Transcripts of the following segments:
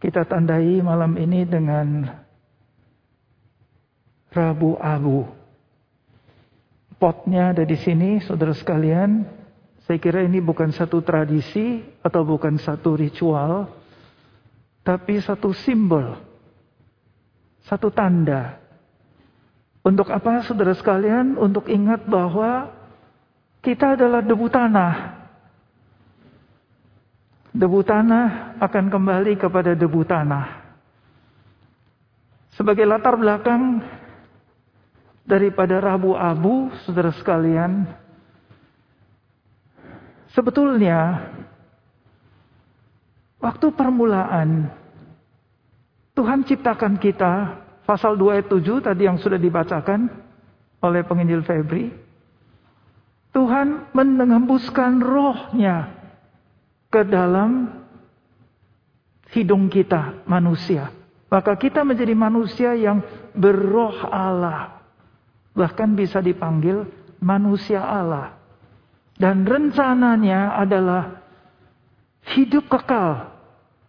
Kita tandai malam ini dengan Rabu Abu. Potnya ada di sini, saudara sekalian. Saya kira ini bukan satu tradisi atau bukan satu ritual, tapi satu simbol, satu tanda. Untuk apa, saudara sekalian? Untuk ingat bahwa kita adalah debu tanah. Debu tanah akan kembali kepada debu tanah. Sebagai latar belakang daripada Rabu Abu, saudara sekalian, sebetulnya waktu permulaan Tuhan ciptakan kita, pasal 2 ayat 7 tadi yang sudah dibacakan oleh penginjil Febri, Tuhan menembuskan rohnya ke dalam hidung kita manusia. Maka kita menjadi manusia yang berroh Allah. Bahkan bisa dipanggil manusia Allah. Dan rencananya adalah hidup kekal.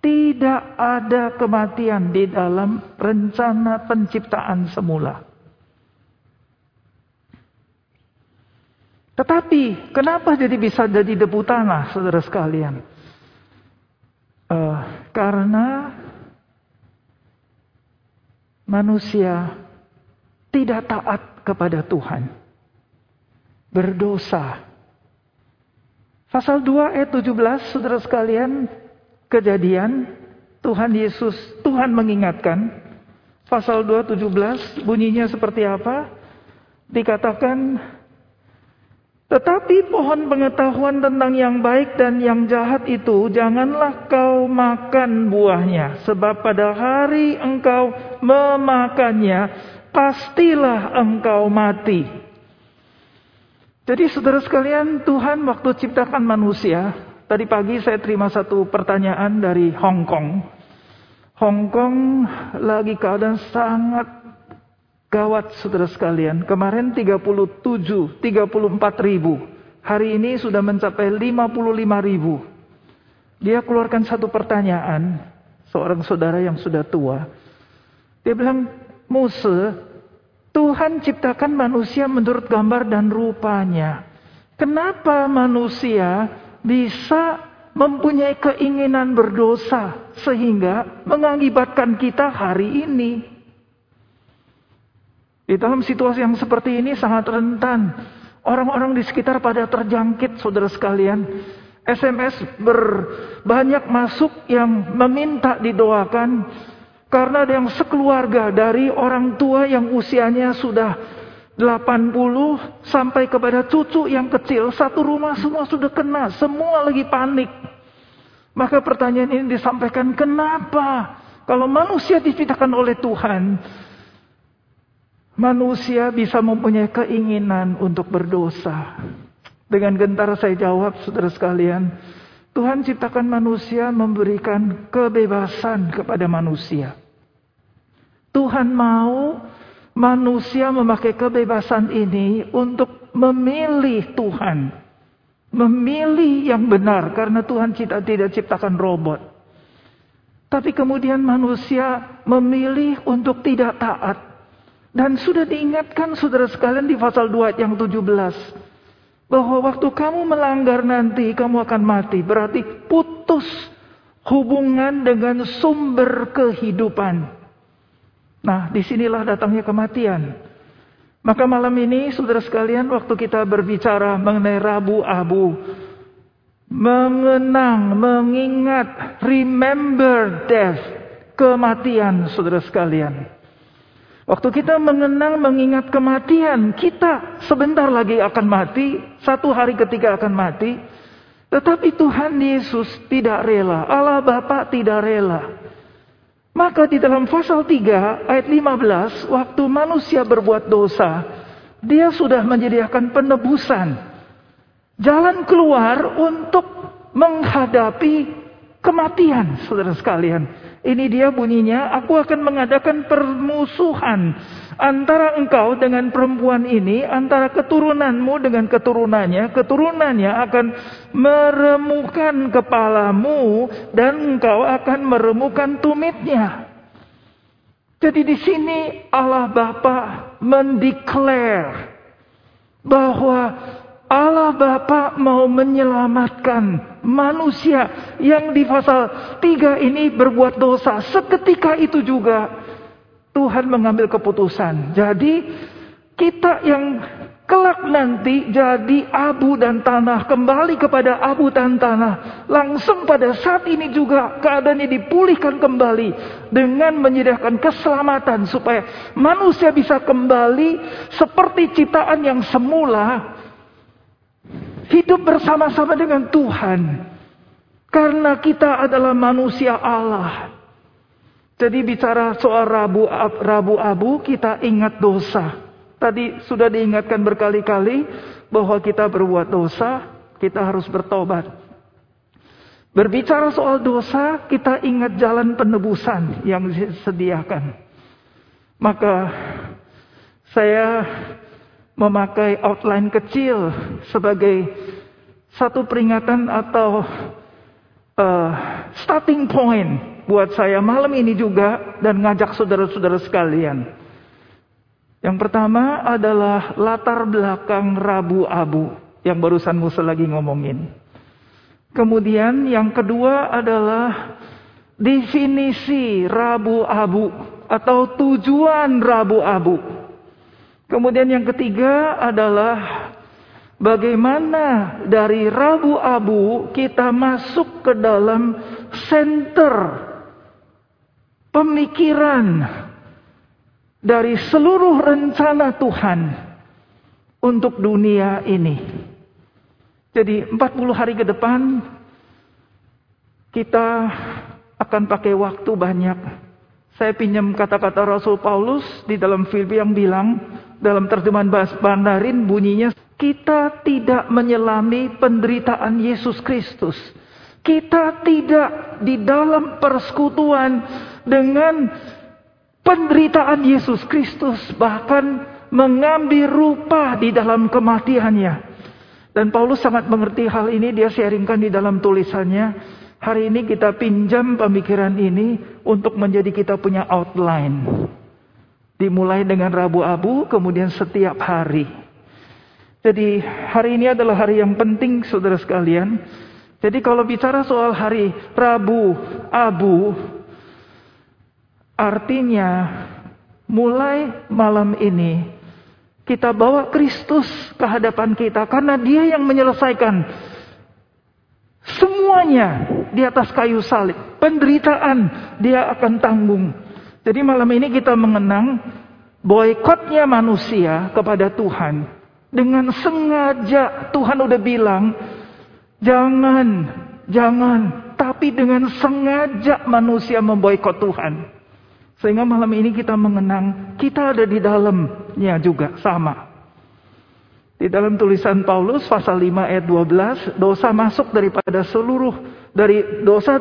Tidak ada kematian di dalam rencana penciptaan semula. Tetapi kenapa jadi bisa jadi debu tanah, saudara sekalian? Uh, karena manusia tidak taat kepada Tuhan. Berdosa. Pasal 2 ayat 17, saudara sekalian, kejadian Tuhan Yesus, Tuhan mengingatkan. Pasal 2 17 bunyinya seperti apa? Dikatakan tetapi pohon pengetahuan tentang yang baik dan yang jahat itu janganlah kau makan buahnya. Sebab pada hari engkau memakannya, pastilah engkau mati. Jadi saudara sekalian, Tuhan waktu ciptakan manusia, tadi pagi saya terima satu pertanyaan dari Hong Kong. Hong Kong lagi keadaan sangat Gawat saudara sekalian, kemarin 37, 34 ribu. Hari ini sudah mencapai 55 ribu. Dia keluarkan satu pertanyaan, seorang saudara yang sudah tua. Dia bilang, Muse, Tuhan ciptakan manusia menurut gambar dan rupanya. Kenapa manusia bisa mempunyai keinginan berdosa sehingga mengakibatkan kita hari ini? Di dalam situasi yang seperti ini sangat rentan. Orang-orang di sekitar pada terjangkit saudara sekalian. SMS berbanyak masuk yang meminta didoakan. Karena ada yang sekeluarga dari orang tua yang usianya sudah 80 sampai kepada cucu yang kecil. Satu rumah semua sudah kena. Semua lagi panik. Maka pertanyaan ini disampaikan, kenapa? Kalau manusia diciptakan oleh Tuhan, Manusia bisa mempunyai keinginan untuk berdosa. Dengan gentar saya jawab, saudara sekalian, Tuhan ciptakan manusia memberikan kebebasan kepada manusia. Tuhan mau manusia memakai kebebasan ini untuk memilih Tuhan. Memilih yang benar karena Tuhan tidak ciptakan robot. Tapi kemudian manusia memilih untuk tidak taat dan sudah diingatkan saudara sekalian di pasal 2 yang 17. Bahwa waktu kamu melanggar nanti kamu akan mati. Berarti putus hubungan dengan sumber kehidupan. Nah di sinilah datangnya kematian. Maka malam ini saudara sekalian waktu kita berbicara mengenai Rabu Abu. Mengenang, mengingat, remember death. Kematian saudara sekalian. Waktu kita mengenang mengingat kematian, kita sebentar lagi akan mati, satu hari ketika akan mati. Tetapi Tuhan Yesus tidak rela, Allah Bapa tidak rela. Maka di dalam pasal 3 ayat 15, waktu manusia berbuat dosa, dia sudah menyediakan penebusan. Jalan keluar untuk menghadapi kematian, saudara sekalian. Ini dia bunyinya, aku akan mengadakan permusuhan Antara engkau dengan perempuan ini, antara keturunanmu dengan keturunannya, keturunannya akan meremukan kepalamu dan engkau akan meremukan tumitnya. Jadi di sini Allah Bapa mendeklar bahwa Allah Bapa mau menyelamatkan manusia yang di pasal 3 ini berbuat dosa. Seketika itu juga Tuhan mengambil keputusan. Jadi kita yang kelak nanti jadi abu dan tanah kembali kepada abu dan tanah. Langsung pada saat ini juga keadaannya dipulihkan kembali dengan menyediakan keselamatan supaya manusia bisa kembali seperti ciptaan yang semula Hidup bersama-sama dengan Tuhan. Karena kita adalah manusia Allah. Jadi bicara soal rabu, rabu abu kita ingat dosa. Tadi sudah diingatkan berkali-kali bahwa kita berbuat dosa, kita harus bertobat. Berbicara soal dosa, kita ingat jalan penebusan yang disediakan. Maka saya memakai outline kecil sebagai satu peringatan atau uh, starting point buat saya malam ini juga dan ngajak saudara-saudara sekalian. Yang pertama adalah latar belakang Rabu Abu yang barusan Musa lagi ngomongin. Kemudian yang kedua adalah definisi Rabu Abu atau tujuan Rabu Abu. Kemudian yang ketiga adalah bagaimana dari Rabu Abu kita masuk ke dalam center pemikiran dari seluruh rencana Tuhan untuk dunia ini. Jadi 40 hari ke depan kita akan pakai waktu banyak. Saya pinjam kata-kata Rasul Paulus di dalam Filipi yang bilang dalam terjemahan bahasa Mandarin bunyinya kita tidak menyelami penderitaan Yesus Kristus. Kita tidak di dalam persekutuan dengan penderitaan Yesus Kristus bahkan mengambil rupa di dalam kematiannya. Dan Paulus sangat mengerti hal ini dia sharingkan di dalam tulisannya. Hari ini kita pinjam pemikiran ini untuk menjadi kita punya outline. Dimulai dengan Rabu Abu, kemudian setiap hari. Jadi hari ini adalah hari yang penting saudara sekalian. Jadi kalau bicara soal hari Rabu Abu, artinya mulai malam ini kita bawa Kristus ke hadapan kita karena dia yang menyelesaikan semuanya di atas kayu salib. Penderitaan dia akan tanggung. Jadi malam ini kita mengenang boykotnya manusia kepada Tuhan. Dengan sengaja Tuhan udah bilang, jangan, jangan. Tapi dengan sengaja manusia memboikot Tuhan. Sehingga malam ini kita mengenang, kita ada di dalamnya juga sama. Di dalam tulisan Paulus pasal 5 ayat 12, dosa masuk daripada seluruh dari dosa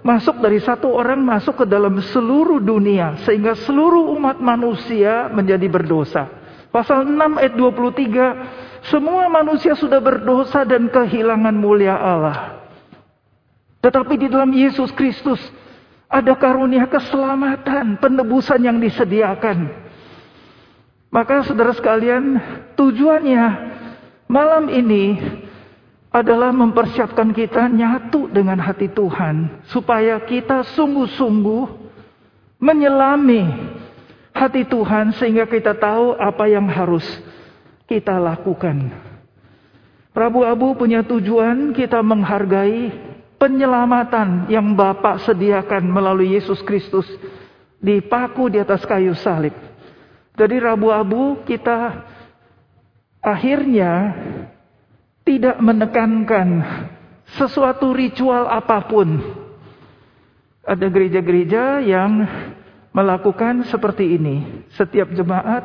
masuk dari satu orang masuk ke dalam seluruh dunia sehingga seluruh umat manusia menjadi berdosa. Pasal 6 ayat 23 semua manusia sudah berdosa dan kehilangan mulia Allah. Tetapi di dalam Yesus Kristus ada karunia keselamatan, penebusan yang disediakan. Maka saudara sekalian, tujuannya malam ini adalah mempersiapkan kita nyatu dengan hati Tuhan supaya kita sungguh-sungguh menyelami hati Tuhan sehingga kita tahu apa yang harus kita lakukan. Prabu Abu punya tujuan kita menghargai penyelamatan yang Bapak sediakan melalui Yesus Kristus dipaku di atas kayu salib. Dari Rabu Abu kita akhirnya tidak menekankan sesuatu ritual apa pun. Ada gereja-gereja yang melakukan seperti ini. Setiap jemaat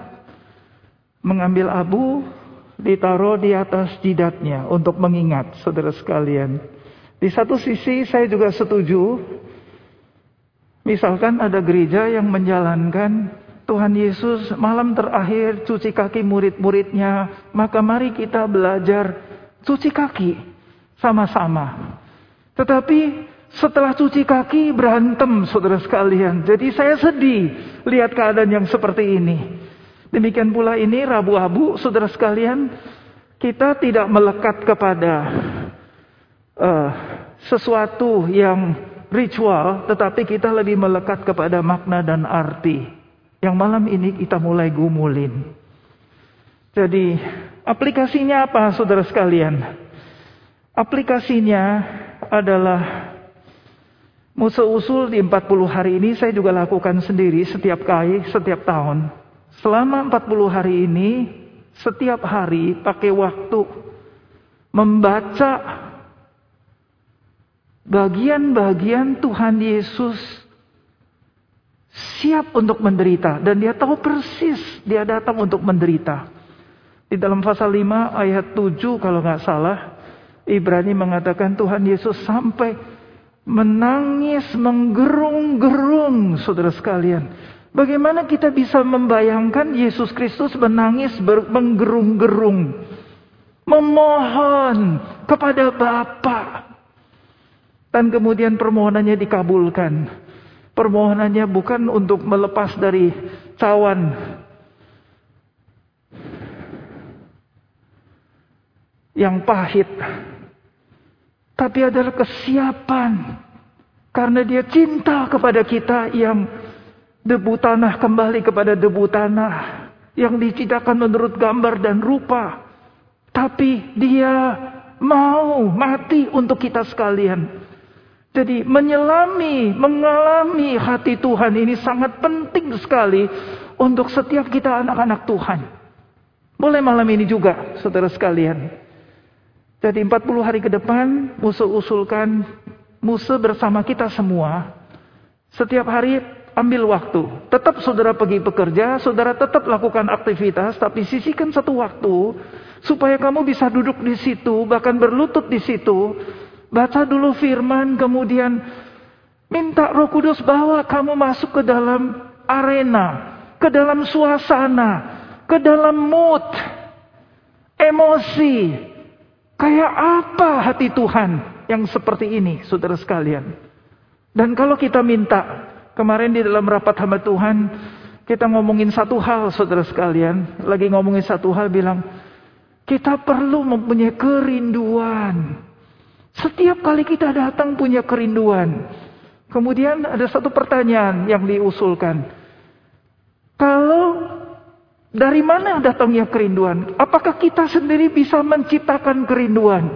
mengambil abu, ditaruh di atas jidatnya untuk mengingat saudara sekalian. Di satu sisi saya juga setuju. Misalkan ada gereja yang menjalankan Tuhan Yesus malam terakhir cuci kaki murid-muridnya. Maka mari kita belajar cuci kaki sama-sama. Tetapi setelah cuci kaki berantem saudara sekalian. Jadi saya sedih lihat keadaan yang seperti ini. Demikian pula ini Rabu-Abu saudara sekalian. Kita tidak melekat kepada uh, sesuatu yang ritual. Tetapi kita lebih melekat kepada makna dan arti. Yang malam ini kita mulai gumulin. Jadi aplikasinya apa saudara sekalian? Aplikasinya adalah musuh usul di 40 hari ini saya juga lakukan sendiri setiap kali, setiap tahun. Selama 40 hari ini, setiap hari pakai waktu membaca bagian-bagian Tuhan Yesus siap untuk menderita dan dia tahu persis dia datang untuk menderita. Di dalam pasal 5 ayat 7 kalau nggak salah Ibrani mengatakan Tuhan Yesus sampai menangis menggerung-gerung saudara sekalian. Bagaimana kita bisa membayangkan Yesus Kristus menangis menggerung-gerung memohon kepada Bapa dan kemudian permohonannya dikabulkan. Permohonannya bukan untuk melepas dari cawan yang pahit. Tapi adalah kesiapan. Karena dia cinta kepada kita yang debu tanah kembali kepada debu tanah. Yang diciptakan menurut gambar dan rupa. Tapi dia mau mati untuk kita sekalian. Jadi menyelami, mengalami hati Tuhan ini sangat penting sekali untuk setiap kita anak-anak Tuhan. Boleh malam ini juga, saudara sekalian. Jadi 40 hari ke depan, musuh usulkan musuh bersama kita semua. Setiap hari ambil waktu. Tetap saudara pergi bekerja, saudara tetap lakukan aktivitas, tapi sisihkan satu waktu supaya kamu bisa duduk di situ, bahkan berlutut di situ Baca dulu firman, kemudian minta roh kudus bawa kamu masuk ke dalam arena, ke dalam suasana, ke dalam mood, emosi. Kayak apa hati Tuhan yang seperti ini, saudara sekalian. Dan kalau kita minta, kemarin di dalam rapat hamba Tuhan, kita ngomongin satu hal, saudara sekalian. Lagi ngomongin satu hal, bilang, kita perlu mempunyai kerinduan setiap kali kita datang punya kerinduan. Kemudian ada satu pertanyaan yang diusulkan. Kalau dari mana datangnya kerinduan? Apakah kita sendiri bisa menciptakan kerinduan?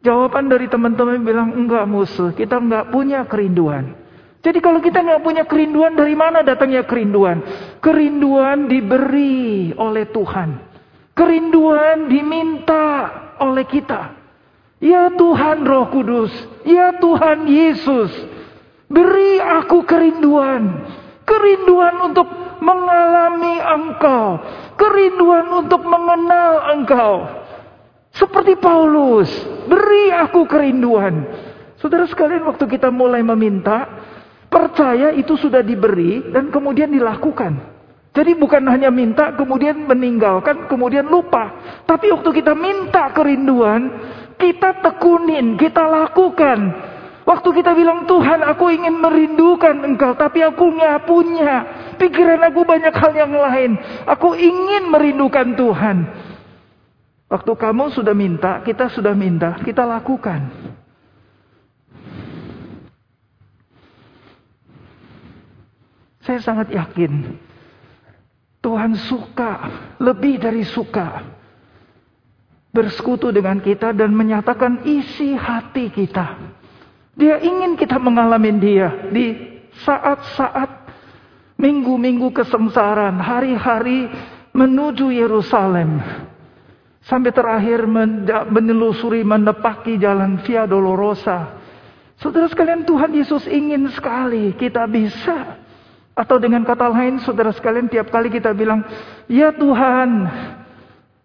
Jawaban dari teman-teman bilang enggak musuh, kita enggak punya kerinduan. Jadi kalau kita enggak punya kerinduan, dari mana datangnya kerinduan? Kerinduan diberi oleh Tuhan. Kerinduan diminta oleh kita. Ya Tuhan Roh Kudus, ya Tuhan Yesus, beri aku kerinduan, kerinduan untuk mengalami Engkau, kerinduan untuk mengenal Engkau. Seperti Paulus, beri aku kerinduan. Saudara sekalian, waktu kita mulai meminta, percaya itu sudah diberi dan kemudian dilakukan. Jadi bukan hanya minta kemudian meninggalkan kemudian lupa. Tapi waktu kita minta kerinduan, kita tekunin, kita lakukan. Waktu kita bilang Tuhan aku ingin merindukan engkau tapi aku nggak punya. Pikiran aku banyak hal yang lain. Aku ingin merindukan Tuhan. Waktu kamu sudah minta, kita sudah minta, kita lakukan. Saya sangat yakin Tuhan suka, lebih dari suka bersekutu dengan kita dan menyatakan isi hati kita. Dia ingin kita mengalami dia di saat-saat minggu-minggu kesengsaraan, hari-hari menuju Yerusalem. Sampai terakhir menelusuri, menepaki jalan Via Dolorosa. Saudara sekalian Tuhan Yesus ingin sekali kita bisa. Atau dengan kata lain saudara sekalian tiap kali kita bilang, Ya Tuhan,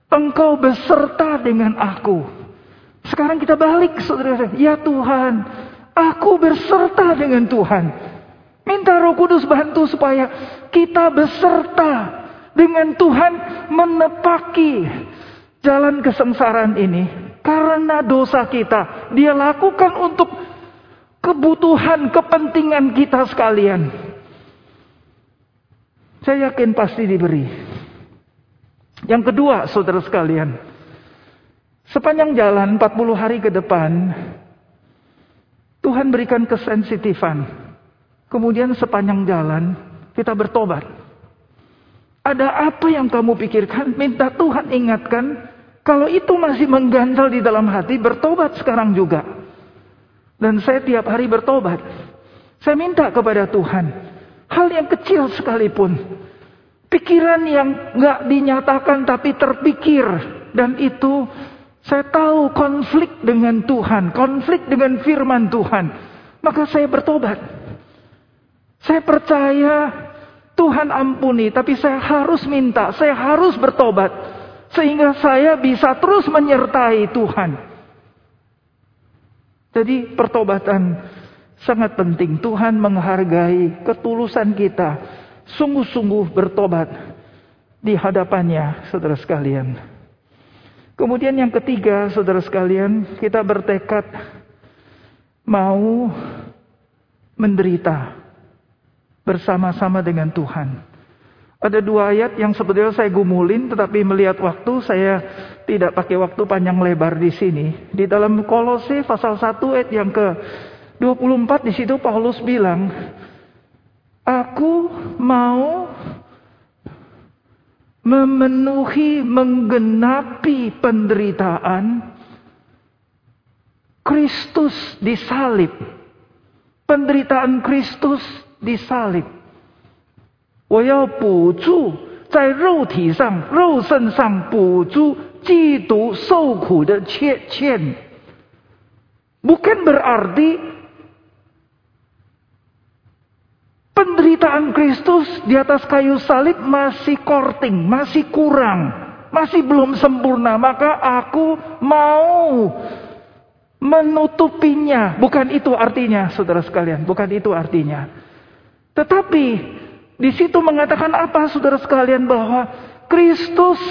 Engkau beserta dengan aku. Sekarang kita balik saudara. Ya Tuhan, aku berserta dengan Tuhan. Minta Roh Kudus bantu supaya kita beserta dengan Tuhan menepaki jalan kesengsaraan ini karena dosa kita. Dia lakukan untuk kebutuhan, kepentingan kita sekalian. Saya yakin pasti diberi. Yang kedua, saudara sekalian, sepanjang jalan 40 hari ke depan, Tuhan berikan kesensitifan. Kemudian sepanjang jalan kita bertobat. Ada apa yang kamu pikirkan? Minta Tuhan ingatkan. Kalau itu masih mengganjal di dalam hati, bertobat sekarang juga. Dan saya tiap hari bertobat. Saya minta kepada Tuhan. Hal yang kecil sekalipun. Pikiran yang nggak dinyatakan tapi terpikir. Dan itu saya tahu konflik dengan Tuhan. Konflik dengan firman Tuhan. Maka saya bertobat. Saya percaya Tuhan ampuni, tapi saya harus minta, saya harus bertobat. Sehingga saya bisa terus menyertai Tuhan. Jadi pertobatan sangat penting. Tuhan menghargai ketulusan kita. Sungguh-sungguh bertobat di hadapannya, saudara sekalian. Kemudian yang ketiga, saudara sekalian, kita bertekad mau menderita bersama-sama dengan Tuhan. Ada dua ayat yang sebetulnya saya gumulin, tetapi melihat waktu saya tidak pakai waktu panjang lebar di sini. Di dalam Kolose pasal 1 ayat yang ke 24 di situ Paulus bilang, Aku mau memenuhi, menggenapi penderitaan Kristus disalib. Penderitaan Kristus disalib。我要补助在肉体上、肉身上补助基督受苦的欠欠。Bukan berarti penderitaan Kristus di atas kayu salib masih korting, masih kurang, masih belum sempurna. Maka aku mau menutupinya. Bukan itu artinya, saudara sekalian. Bukan itu artinya. Tetapi di situ mengatakan apa saudara sekalian bahwa Kristus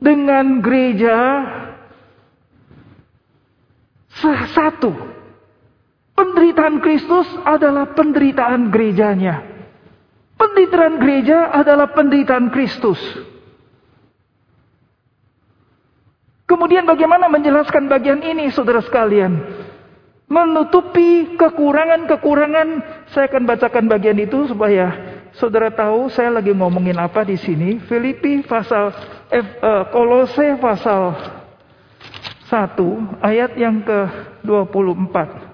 dengan gereja satu. Penderitaan Kristus adalah penderitaan gerejanya. Penderitaan gereja adalah penderitaan Kristus. Kemudian bagaimana menjelaskan bagian ini saudara sekalian? menutupi kekurangan-kekurangan. Saya akan bacakan bagian itu supaya saudara tahu saya lagi ngomongin apa di sini. Filipi pasal eh, eh, Kolose pasal 1 ayat yang ke-24.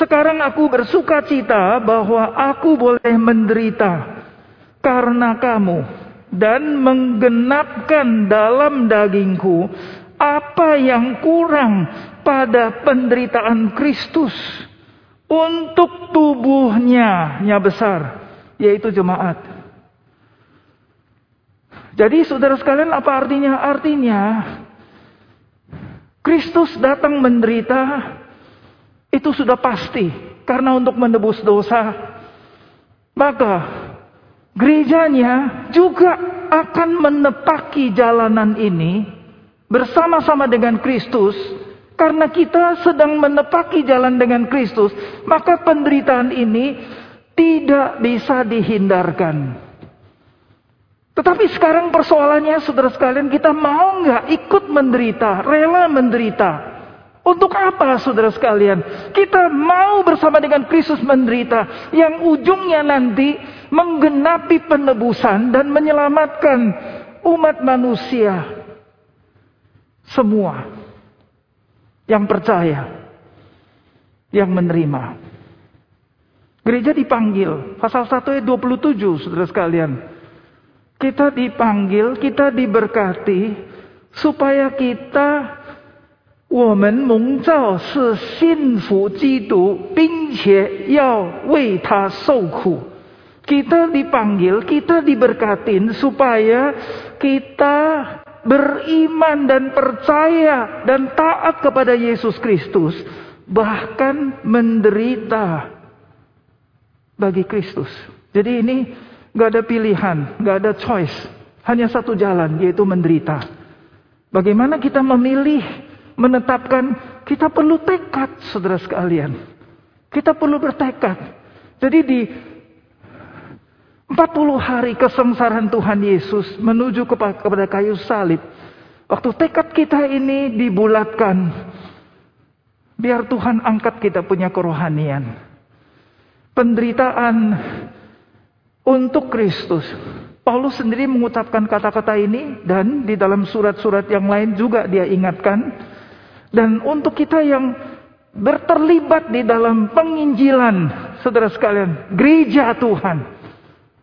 Sekarang aku bersuka cita bahwa aku boleh menderita karena kamu dan menggenapkan dalam dagingku apa yang kurang pada penderitaan Kristus untuk tubuhnya yang besar yaitu jemaat. Jadi saudara sekalian apa artinya? Artinya Kristus datang menderita itu sudah pasti karena untuk menebus dosa. Maka gerejanya juga akan menepaki jalanan ini bersama-sama dengan Kristus. Karena kita sedang menepaki jalan dengan Kristus maka penderitaan ini tidak bisa dihindarkan. Tetapi sekarang persoalannya saudara sekalian kita mau nggak ikut menderita rela menderita untuk apa saudara sekalian? Kita mau bersama dengan Kristus menderita yang ujungnya nanti menggenapi penebusan dan menyelamatkan umat manusia semua yang percaya, yang menerima. Gereja dipanggil, pasal 1 ayat 27 saudara sekalian. Kita dipanggil, kita diberkati supaya kita 我们蒙召是信服基督，并且要为他受苦。Kita dipanggil, kita diberkatin supaya kita beriman dan percaya dan taat kepada Yesus Kristus, bahkan menderita bagi Kristus. Jadi ini nggak ada pilihan, nggak ada choice, hanya satu jalan yaitu menderita. Bagaimana kita memilih, menetapkan, kita perlu tekad, saudara sekalian. Kita perlu bertekad. Jadi di 40 hari kesengsaraan Tuhan Yesus menuju kepada kayu salib. Waktu tekad kita ini dibulatkan. Biar Tuhan angkat kita punya kerohanian. Penderitaan untuk Kristus. Paulus sendiri mengucapkan kata-kata ini dan di dalam surat-surat yang lain juga dia ingatkan. Dan untuk kita yang berterlibat di dalam penginjilan, saudara sekalian, gereja Tuhan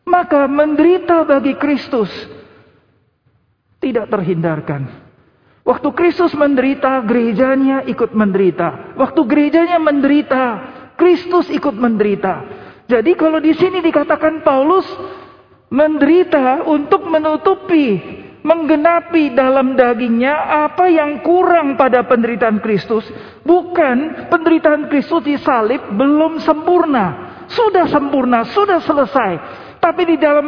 maka menderita bagi Kristus tidak terhindarkan. Waktu Kristus menderita, gerejanya ikut menderita. Waktu gerejanya menderita, Kristus ikut menderita. Jadi kalau di sini dikatakan Paulus menderita untuk menutupi, menggenapi dalam dagingnya apa yang kurang pada penderitaan Kristus, bukan penderitaan Kristus di salib belum sempurna. Sudah sempurna, sudah selesai. Tapi di dalam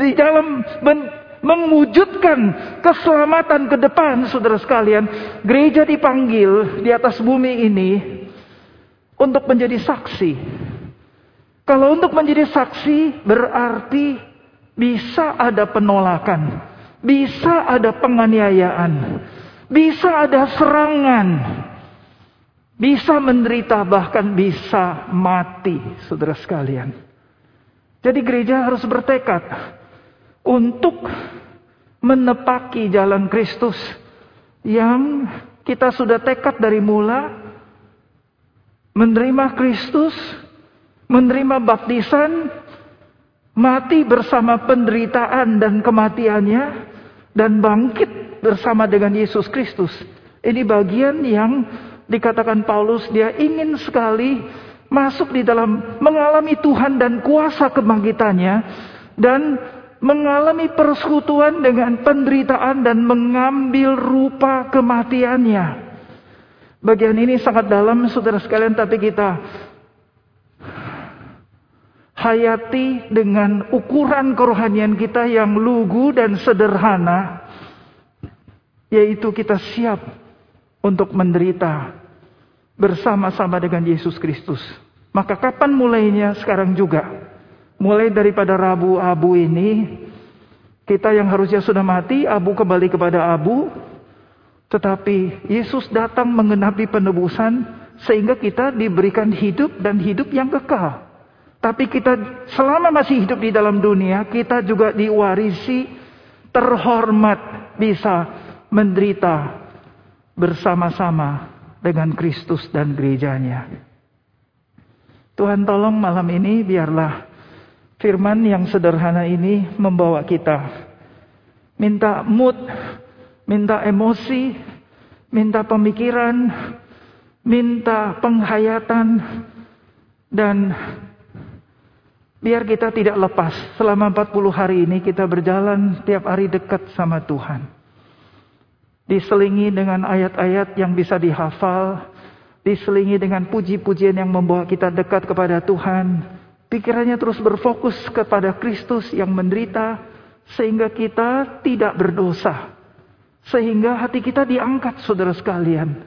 di dalam men, mewujudkan keselamatan ke depan, saudara sekalian, gereja dipanggil di atas bumi ini untuk menjadi saksi. Kalau untuk menjadi saksi berarti bisa ada penolakan, bisa ada penganiayaan, bisa ada serangan, bisa menderita bahkan bisa mati, saudara sekalian. Jadi gereja harus bertekad untuk menepaki jalan Kristus yang kita sudah tekad dari mula menerima Kristus, menerima baptisan, mati bersama penderitaan dan kematiannya dan bangkit bersama dengan Yesus Kristus. Ini bagian yang dikatakan Paulus dia ingin sekali masuk di dalam mengalami Tuhan dan kuasa kebangkitannya dan mengalami persekutuan dengan penderitaan dan mengambil rupa kematiannya. Bagian ini sangat dalam saudara sekalian tapi kita hayati dengan ukuran kerohanian kita yang lugu dan sederhana yaitu kita siap untuk menderita bersama-sama dengan Yesus Kristus. Maka kapan mulainya? Sekarang juga. Mulai daripada Rabu Abu ini, kita yang harusnya sudah mati, Abu kembali kepada Abu. Tetapi Yesus datang mengenapi penebusan sehingga kita diberikan hidup dan hidup yang kekal. Tapi kita selama masih hidup di dalam dunia, kita juga diwarisi terhormat bisa menderita bersama-sama dengan Kristus dan gerejanya. Tuhan tolong malam ini biarlah firman yang sederhana ini membawa kita. Minta mood, minta emosi, minta pemikiran, minta penghayatan, dan biar kita tidak lepas. Selama 40 hari ini kita berjalan tiap hari dekat sama Tuhan diselingi dengan ayat-ayat yang bisa dihafal, diselingi dengan puji-pujian yang membawa kita dekat kepada Tuhan. Pikirannya terus berfokus kepada Kristus yang menderita sehingga kita tidak berdosa. Sehingga hati kita diangkat saudara sekalian.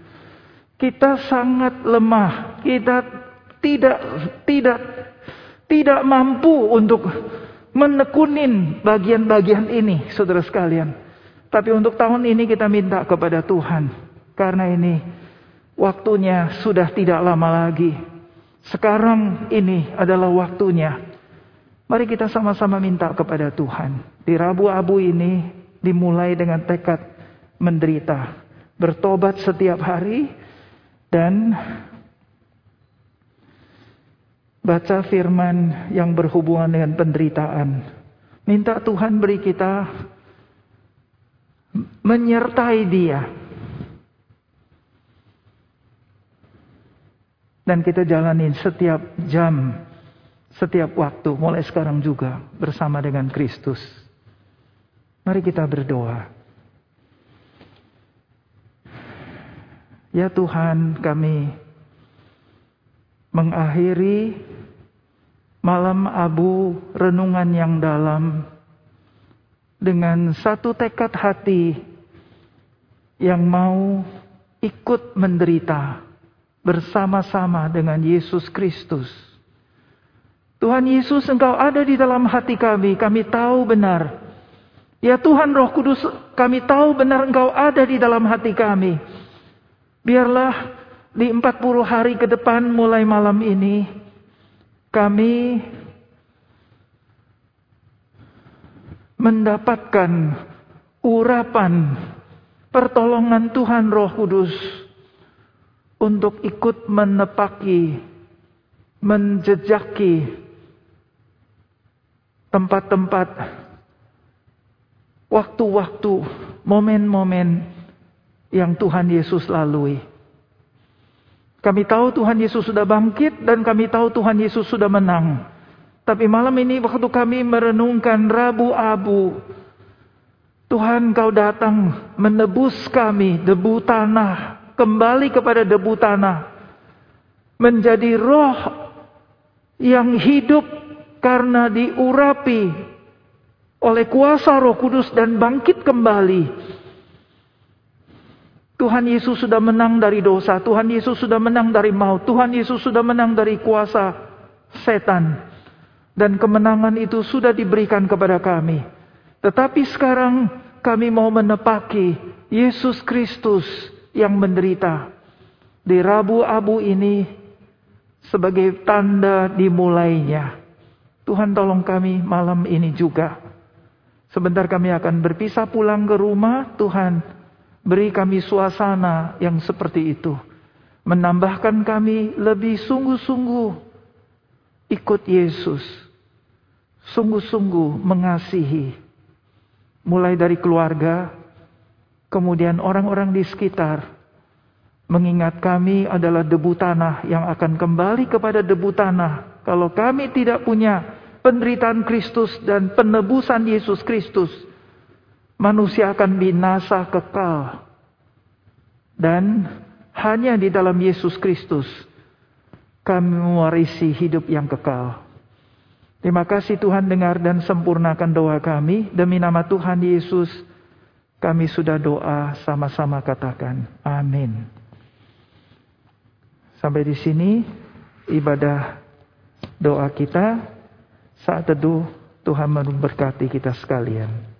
Kita sangat lemah, kita tidak tidak tidak mampu untuk menekunin bagian-bagian ini saudara sekalian. Tapi untuk tahun ini kita minta kepada Tuhan. Karena ini waktunya sudah tidak lama lagi. Sekarang ini adalah waktunya. Mari kita sama-sama minta kepada Tuhan. Di Rabu Abu ini dimulai dengan tekad menderita. Bertobat setiap hari. Dan Baca firman yang berhubungan dengan penderitaan. Minta Tuhan beri kita menyertai dia. Dan kita jalanin setiap jam, setiap waktu, mulai sekarang juga bersama dengan Kristus. Mari kita berdoa. Ya Tuhan, kami mengakhiri malam abu renungan yang dalam dengan satu tekad hati yang mau ikut menderita bersama-sama dengan Yesus Kristus. Tuhan Yesus, Engkau ada di dalam hati kami, kami tahu benar. Ya Tuhan Roh Kudus, kami tahu benar Engkau ada di dalam hati kami. Biarlah di 40 hari ke depan mulai malam ini kami mendapatkan urapan pertolongan Tuhan Roh Kudus untuk ikut menepaki, menjejaki tempat-tempat, waktu-waktu, momen-momen yang Tuhan Yesus lalui. Kami tahu Tuhan Yesus sudah bangkit dan kami tahu Tuhan Yesus sudah menang. Tapi malam ini waktu kami merenungkan Rabu Abu, Tuhan kau datang menebus kami debu tanah, kembali kepada debu tanah. Menjadi roh yang hidup karena diurapi oleh kuasa roh kudus dan bangkit kembali Tuhan Yesus sudah menang dari dosa. Tuhan Yesus sudah menang dari maut. Tuhan Yesus sudah menang dari kuasa setan. Dan kemenangan itu sudah diberikan kepada kami. Tetapi sekarang kami mau menepaki Yesus Kristus yang menderita. Di Rabu Abu ini sebagai tanda dimulainya. Tuhan tolong kami malam ini juga. Sebentar kami akan berpisah pulang ke rumah. Tuhan Beri kami suasana yang seperti itu. Menambahkan kami lebih sungguh-sungguh ikut Yesus. Sungguh-sungguh mengasihi. Mulai dari keluarga, kemudian orang-orang di sekitar. Mengingat kami adalah debu tanah yang akan kembali kepada debu tanah. Kalau kami tidak punya penderitaan Kristus dan penebusan Yesus Kristus, manusia akan binasa kekal. Dan hanya di dalam Yesus Kristus kami mewarisi hidup yang kekal. Terima kasih Tuhan dengar dan sempurnakan doa kami. Demi nama Tuhan Yesus kami sudah doa sama-sama katakan. Amin. Sampai di sini ibadah doa kita. Saat teduh Tuhan memberkati kita sekalian.